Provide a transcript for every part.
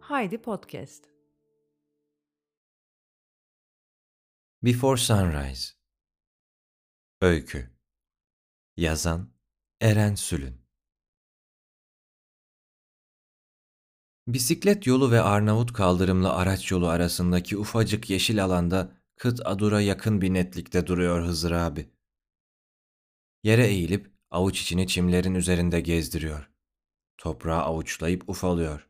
Haydi Podcast. Before Sunrise Öykü Yazan Eren Sülün Bisiklet yolu ve Arnavut kaldırımlı araç yolu arasındaki ufacık yeşil alanda kıt adura yakın bir netlikte duruyor Hızır abi. Yere eğilip avuç içini çimlerin üzerinde gezdiriyor. Toprağı avuçlayıp ufalıyor.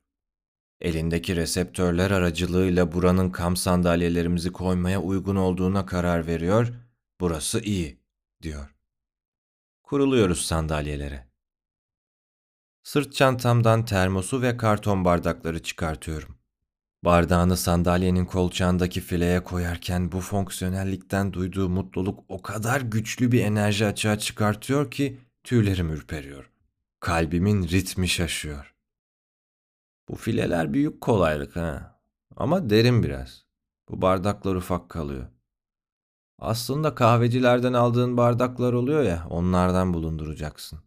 Elindeki reseptörler aracılığıyla buranın kamp sandalyelerimizi koymaya uygun olduğuna karar veriyor. Burası iyi, diyor. Kuruluyoruz sandalyelere. Sırt çantamdan termosu ve karton bardakları çıkartıyorum. Bardağını sandalyenin kolçağındaki fileye koyarken bu fonksiyonellikten duyduğu mutluluk o kadar güçlü bir enerji açığa çıkartıyor ki tüylerim ürperiyor. Kalbimin ritmi şaşıyor. Bu fileler büyük kolaylık ha. Ama derin biraz. Bu bardaklar ufak kalıyor. Aslında kahvecilerden aldığın bardaklar oluyor ya onlardan bulunduracaksın.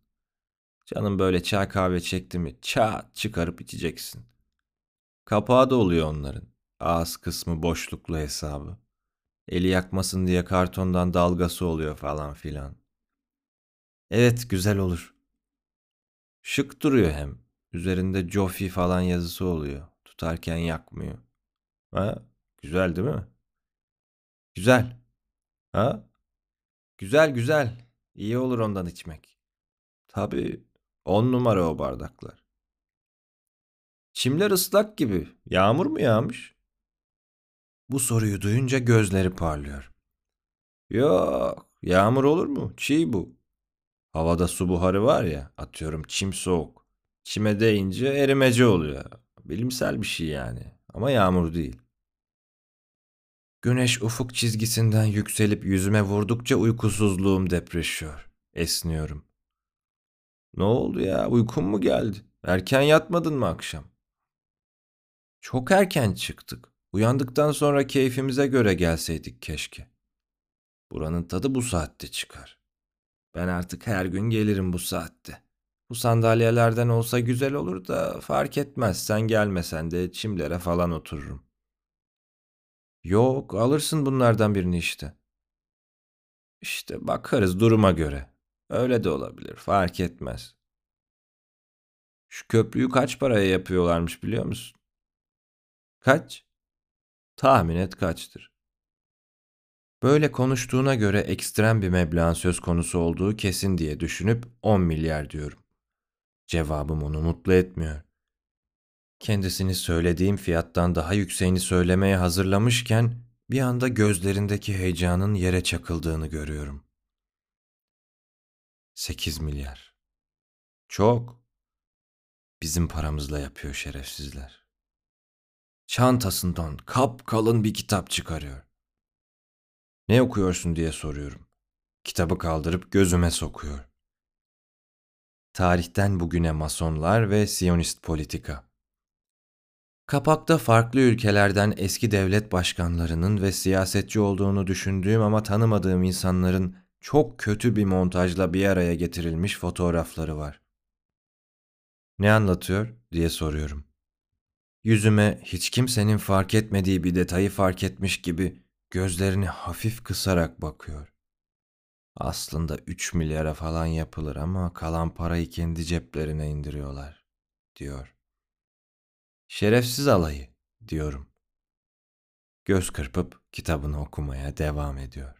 Canım böyle çay kahve çekti mi çat çıkarıp içeceksin. Kapağı da oluyor onların. Ağız kısmı boşluklu hesabı. Eli yakmasın diye kartondan dalgası oluyor falan filan. Evet güzel olur. Şık duruyor hem. Üzerinde Joffy falan yazısı oluyor. Tutarken yakmıyor. Ha? Güzel değil mi? Güzel. Ha? Güzel güzel. İyi olur ondan içmek. Tabii. On numara o bardaklar. Çimler ıslak gibi. Yağmur mu yağmış? Bu soruyu duyunca gözleri parlıyor. Yok, yağmur olur mu? Çiğ bu. Havada su buharı var ya, atıyorum çim soğuk. Çime değince erimece oluyor. Bilimsel bir şey yani. Ama yağmur değil. Güneş ufuk çizgisinden yükselip yüzüme vurdukça uykusuzluğum depreşiyor. Esniyorum. Ne oldu ya? Uykun mu geldi? Erken yatmadın mı akşam? Çok erken çıktık. Uyandıktan sonra keyfimize göre gelseydik keşke. Buranın tadı bu saatte çıkar. Ben artık her gün gelirim bu saatte. Bu sandalyelerden olsa güzel olur da fark etmez. Sen gelmesen de çimlere falan otururum. Yok, alırsın bunlardan birini işte. İşte bakarız duruma göre. Öyle de olabilir, fark etmez. Şu köprüyü kaç paraya yapıyorlarmış biliyor musun? Kaç? Tahmin et kaçtır. Böyle konuştuğuna göre ekstrem bir meblağın söz konusu olduğu kesin diye düşünüp 10 milyar diyorum. Cevabım onu mutlu etmiyor. Kendisini söylediğim fiyattan daha yükseğini söylemeye hazırlamışken bir anda gözlerindeki heyecanın yere çakıldığını görüyorum. 8 milyar. Çok. Bizim paramızla yapıyor şerefsizler. Çantasından kap kalın bir kitap çıkarıyor. Ne okuyorsun diye soruyorum. Kitabı kaldırıp gözüme sokuyor. Tarihten bugüne masonlar ve siyonist politika. Kapakta farklı ülkelerden eski devlet başkanlarının ve siyasetçi olduğunu düşündüğüm ama tanımadığım insanların çok kötü bir montajla bir araya getirilmiş fotoğrafları var. Ne anlatıyor diye soruyorum. Yüzüme hiç kimsenin fark etmediği bir detayı fark etmiş gibi gözlerini hafif kısarak bakıyor. Aslında 3 milyara falan yapılır ama kalan parayı kendi ceplerine indiriyorlar, diyor. Şerefsiz alayı, diyorum. Göz kırpıp kitabını okumaya devam ediyor.